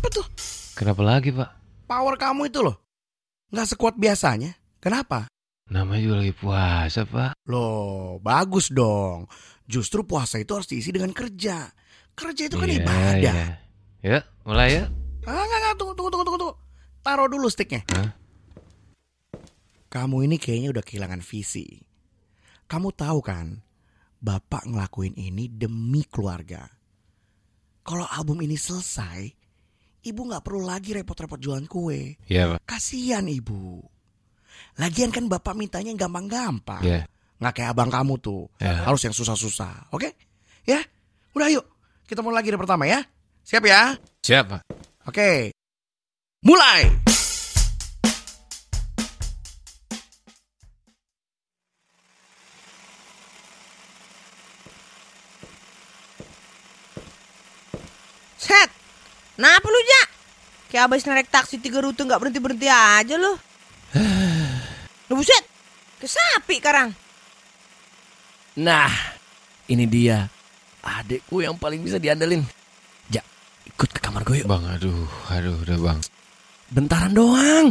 Apa tuh? Kenapa lagi pak? Power kamu itu loh. Nggak sekuat biasanya. Kenapa? Namanya juga lagi puasa pak. Loh, bagus dong. Justru puasa itu harus diisi dengan kerja. Kerja itu kan Iya, ibadah. iya. Ya, mulai ya. Ah, enggak, enggak, tunggu, tunggu, tunggu, tunggu. Taruh dulu sticknya. Hah? Kamu ini kayaknya udah kehilangan visi. Kamu tahu kan, Bapak ngelakuin ini demi keluarga. Kalau album ini selesai, Ibu nggak perlu lagi repot-repot jualan kue. Iya pak. Kasihan Ibu. Lagian kan Bapak mintanya gampang-gampang. Iya. Nggak kayak abang kamu tuh. Ya. Harus yang susah-susah. Oke? Ya? Udah yuk. Kita mulai lagi dari pertama ya. Siap ya? Siapa? Oke. Mulai. Kenapa lu ja? Kayak abis naik taksi tiga rute nggak berhenti berhenti aja lu. lu buset, kesapi karang. Nah, ini dia. Adekku yang paling bisa diandelin. Ja, ikut ke kamar gue yuk. Bang, aduh, aduh, udah bang. Bentaran doang.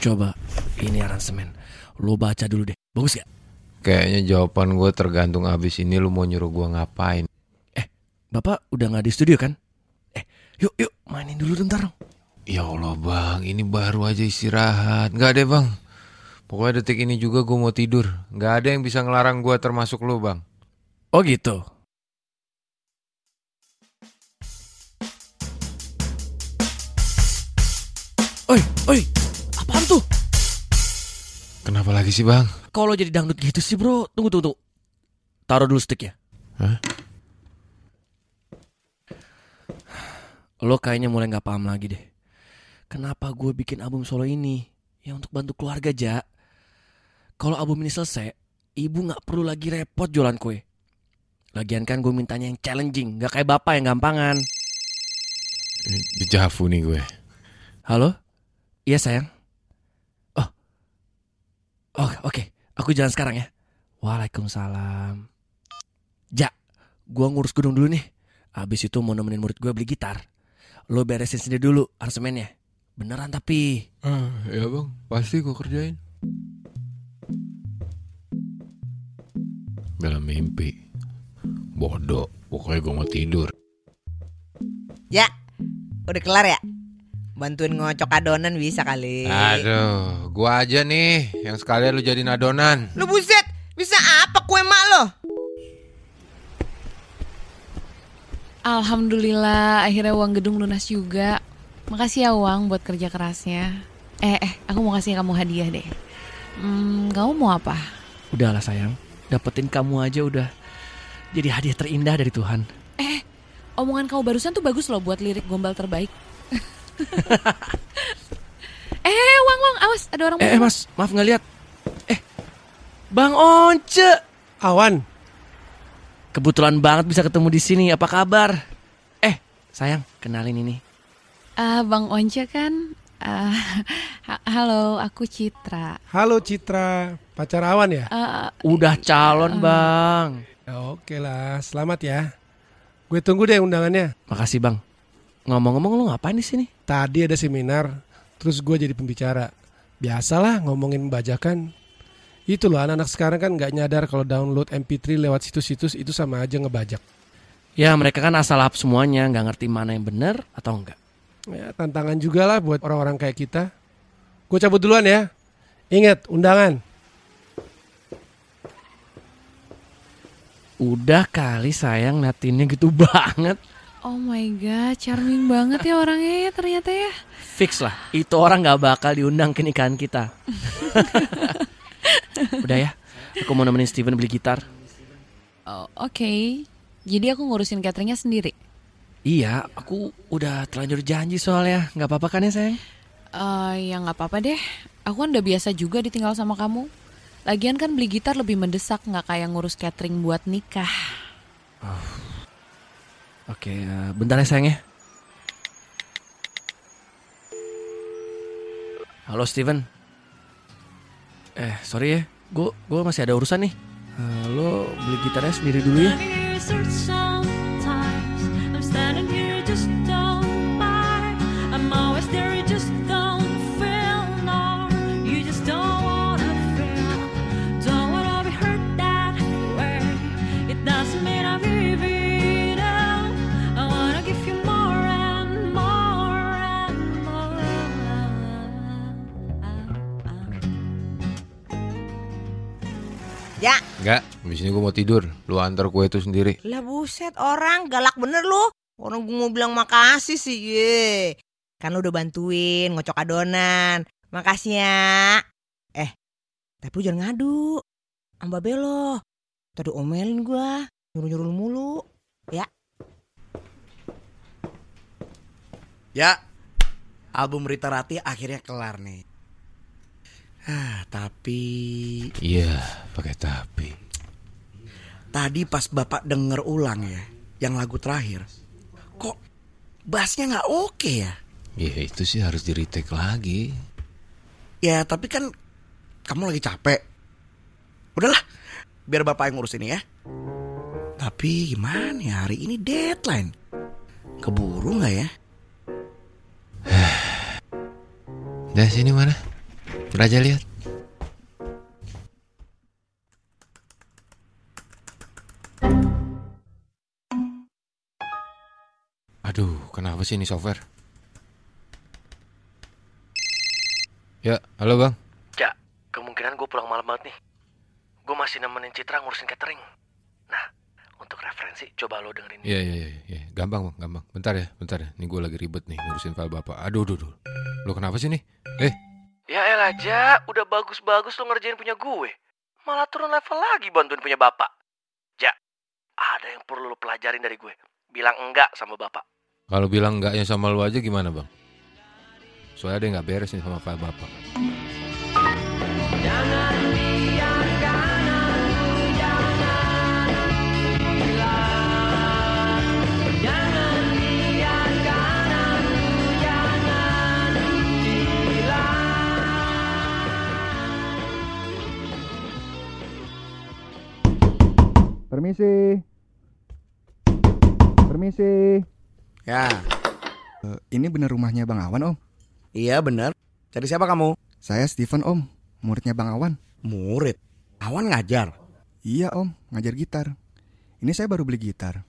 Coba, ini aransemen. Lo baca dulu deh. Bagus gak? Kayaknya jawaban gue tergantung abis ini lu mau nyuruh gue ngapain. Bapak udah gak di studio kan? Eh, yuk, yuk. Mainin dulu bentar dong. Ya Allah bang, ini baru aja istirahat. Nggak deh bang. Pokoknya detik ini juga gue mau tidur. Nggak ada yang bisa ngelarang gue termasuk lu bang. Oh gitu. Oi, oi. Apaan tuh? Kenapa lagi sih bang? Kalau jadi dangdut gitu sih bro. Tunggu, tunggu, tunggu. Taruh dulu stick ya. Hah? Lo kayaknya mulai nggak paham lagi deh. Kenapa gue bikin album solo ini? Ya untuk bantu keluarga, Ja. Kalau album ini selesai, ibu nggak perlu lagi repot jualan kue. Lagian kan gue mintanya yang challenging, nggak kayak bapak yang gampangan. Dejavu nih gue. Halo? Iya sayang. Oh. Oh, oke. Aku jalan sekarang ya. Waalaikumsalam. Ja, gua ngurus gedung dulu nih. Abis itu mau nemenin murid gue beli gitar. Lo beresin sendiri dulu aransemennya. Beneran tapi. Ah, ya bang, pasti gue kerjain. Dalam mimpi. Bodoh, pokoknya gue mau tidur. Ya, udah kelar ya? Bantuin ngocok adonan bisa kali. Aduh, gua aja nih yang sekalian lu jadiin adonan. Lu buset, bisa apa kue mak lo? Alhamdulillah akhirnya uang gedung lunas juga. Makasih ya uang buat kerja kerasnya. Eh, eh, aku mau kasih kamu hadiah deh. Hmm, kamu mau apa? Udahlah sayang. Dapetin kamu aja udah. Jadi hadiah terindah dari Tuhan. Eh, omongan kamu barusan tuh bagus loh buat lirik gombal terbaik. eh, Wang, Wang, awas ada orang Eh, eh mas, maaf nggak lihat. Eh, Bang Once. Awan, Kebetulan banget bisa ketemu di sini. Apa kabar? Eh, sayang, kenalin ini. Ah, Bang Once kan? Ah, ha- halo, aku Citra. halo Citra, pacar Awan ya? Ah, Udah calon, Bang. Ya, Oke lah, selamat ya. Gue tunggu deh undangannya. Makasih, Bang. Ngomong-ngomong lu ngapain di sini? Tadi ada seminar, terus gue jadi pembicara. Biasalah ngomongin bajakan. Itu loh anak-anak sekarang kan nggak nyadar kalau download MP3 lewat situs-situs itu sama aja ngebajak. Ya, mereka kan asal semuanya, nggak ngerti mana yang bener atau enggak. Ya, tantangan juga lah buat orang-orang kayak kita. Gue cabut duluan ya. Ingat, undangan. Udah kali sayang natinnya gitu banget. Oh my god, charming banget ya orangnya ya ternyata ya. Fix lah, itu orang nggak bakal diundang ke nikahan kita. Udah ya, aku mau nemenin Steven beli gitar. Oh, Oke, jadi aku ngurusin cateringnya sendiri. Iya, aku udah terlanjur janji soalnya. Nggak apa-apa kan ya sayang? Eh, ya nggak apa-apa deh. Aku kan udah biasa juga ditinggal sama kamu. Lagian kan beli gitar lebih mendesak nggak kayak ngurus catering buat nikah. Oke, eh, bentar ya sayang ya. Halo Steven. Eh, sorry ya. Gue gue masih ada urusan nih. Eh, lo beli gitarnya sendiri dulu ya. Enggak, habis ini gue mau tidur. Lu antar kue itu sendiri. lah buset orang galak bener lu. Orang gue mau bilang makasih sih. Ye. Kan lu udah bantuin ngocok adonan. Makasih ya. Eh, tapi lu jangan ngadu. Amba belo. Tadi omelin gua. Nyuruh-nyuruh lu mulu. Ya, album Rita Rati akhirnya kelar nih. Ah, tapi Iya, pakai tapi. Tadi pas bapak denger ulang ya, yang lagu terakhir, kok bassnya nggak oke ya? Ya itu sih harus di retake lagi. Ya tapi kan kamu lagi capek. Udahlah, biar bapak yang ngurus ini ya. Tapi gimana ya hari ini deadline? Keburu nggak ya? Dah sini mana? Raja lihat. Sih ini software? Ya, halo bang. Ja, kemungkinan gue pulang malam banget nih. Gue masih nemenin Citra ngurusin catering. Nah, untuk referensi coba lo dengerin. Iya, iya, iya, iya. Gampang bang, gampang. Bentar ya, bentar ya. Ini gue lagi ribet nih ngurusin file bapak. Aduh, aduh, aduh. Lo kenapa sih nih? Eh, Ya elah Ja, udah bagus-bagus lo ngerjain punya gue. Malah turun level lagi bantuin punya bapak. Ja, ada yang perlu lo pelajarin dari gue. Bilang enggak sama bapak. Kalau bilang enggaknya sama lu aja gimana bang? Soalnya ada yang nggak beres nih sama file bapak. Permisi. Permisi. Ya, Eh, ini bener rumahnya Bang Awan, Om? iya bener. Cari siapa kamu? Saya Steven, Om. Muridnya Bang Awan. Murid. Awan ngajar. Iya, Om. Ngajar gitar. Ini saya baru beli gitar.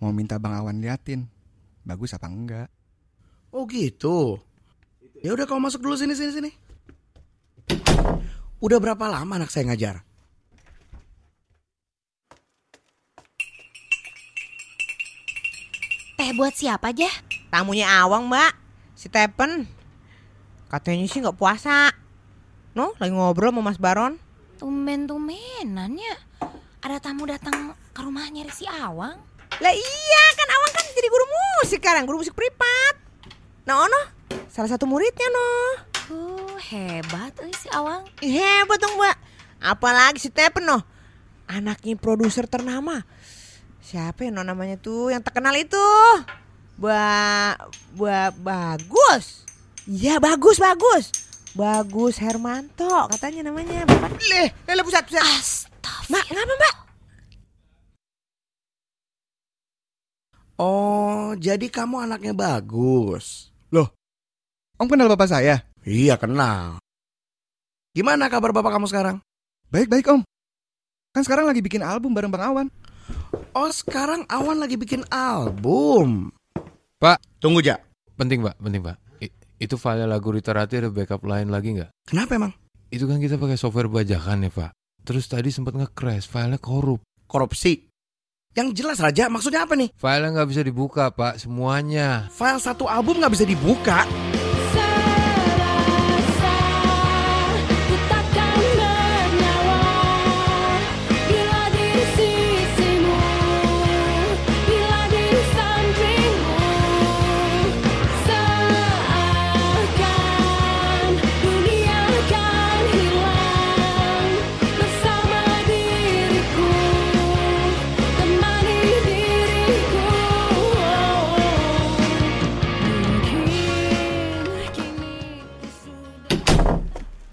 Mau minta Bang Awan liatin. Bagus apa enggak? Oh gitu. Ya udah kamu masuk dulu sini sini sini. Udah berapa lama anak saya ngajar? Buat siapa aja? Tamunya Awang mbak. Si Tepen. Katanya sih nggak puasa. No, lagi ngobrol sama Mas Baron. Tumben-tumbenan ya. Ada tamu datang ke rumahnya si Awang. Lah iya kan Awang kan jadi guru musik sekarang, guru musik privat. Nah Ono, salah satu muridnya no. Uh, hebat euy si Awang. Hebat dong mbak. Apalagi si Tepen no. Anaknya produser ternama. Siapa ya no namanya tuh yang terkenal itu? Ba, ba, bagus. Iya bagus bagus. Bagus Hermanto katanya namanya. Bapak, leh, leh, leh, pusat pusat. Astagfirullah. Mbak, kenapa mbak? Oh, jadi kamu anaknya bagus. Om kenal bapak saya? Iya kenal. Gimana kabar bapak kamu sekarang? Baik-baik, Om. Kan sekarang lagi bikin album bareng Bang Awan. Oh sekarang Awan lagi bikin album. Pak. Tunggu Ja. Penting pak, penting pak. I- itu file lagu Rita Rati ada backup lain lagi nggak? Kenapa emang? Itu kan kita pakai software bajakan ya pak. Terus tadi sempat nge-crash, filenya korup. Korupsi. Yang jelas Raja maksudnya apa nih? Filenya nggak bisa dibuka pak, semuanya. File satu album nggak bisa dibuka.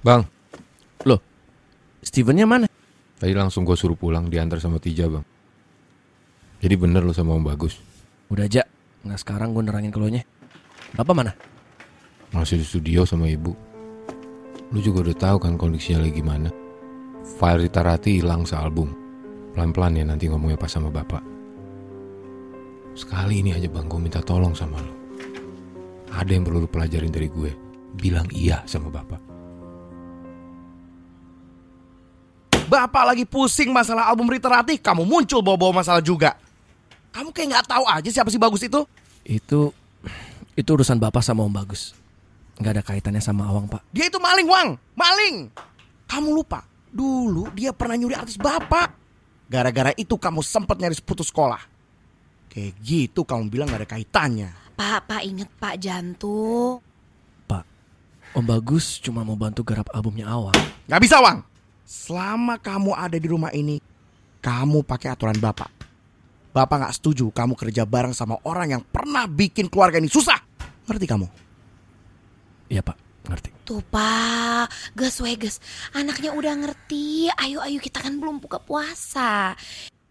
Bang, Stevennya mana? tadi langsung gue suruh pulang diantar sama Tija bang. Jadi bener lu sama Om Bagus. Udah aja, nggak sekarang gue nerangin ke lo nya. Bapak mana? Masih di studio sama ibu. Lu juga udah tahu kan kondisinya lagi gimana. File Rita Rati hilang sealbum. Pelan-pelan ya nanti ngomongnya pas sama bapak. Sekali ini aja bang, gue minta tolong sama lu. Ada yang perlu lu pelajarin dari gue. Bilang iya sama bapak. Bapak lagi pusing masalah album Rita Ratih, kamu muncul bawa-bawa masalah juga. Kamu kayak nggak tahu aja siapa sih bagus itu? Itu itu urusan bapak sama Om Bagus. Nggak ada kaitannya sama Awang pak. Dia itu maling, Wang. Maling. Kamu lupa, dulu dia pernah nyuri artis Bapak. Gara-gara itu kamu sempat nyaris putus sekolah. Kayak gitu kamu bilang gak ada kaitannya. Pak, Pak inget Pak jantung. Pak, Om Bagus cuma mau bantu garap albumnya Awang. Gak bisa, Wang. Selama kamu ada di rumah ini, kamu pakai aturan Bapak. Bapak gak setuju kamu kerja bareng sama orang yang pernah bikin keluarga ini susah. Ngerti kamu? Iya pak, ngerti. Tuh Pak, gas we gas. Anaknya udah ngerti. Ayo ayo kita kan belum buka puasa.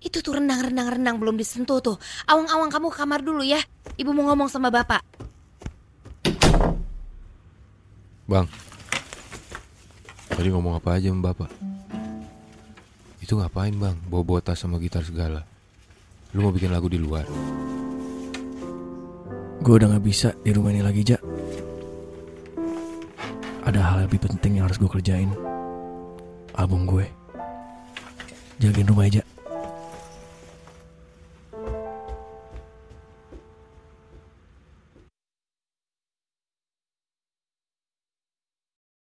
Itu tuh rendang rendang rendang belum disentuh tuh. Awang-awang kamu ke kamar dulu ya. Ibu mau ngomong sama bapak. Bang, tadi ngomong apa aja sama bapak? Itu ngapain bang, bawa-bawa tas sama gitar segala? Lu mau bikin lagu di luar? Gue udah nggak bisa di rumah ini lagi, Jak. Ada hal lebih penting yang harus gue kerjain. Album gue. Jagain rumah aja.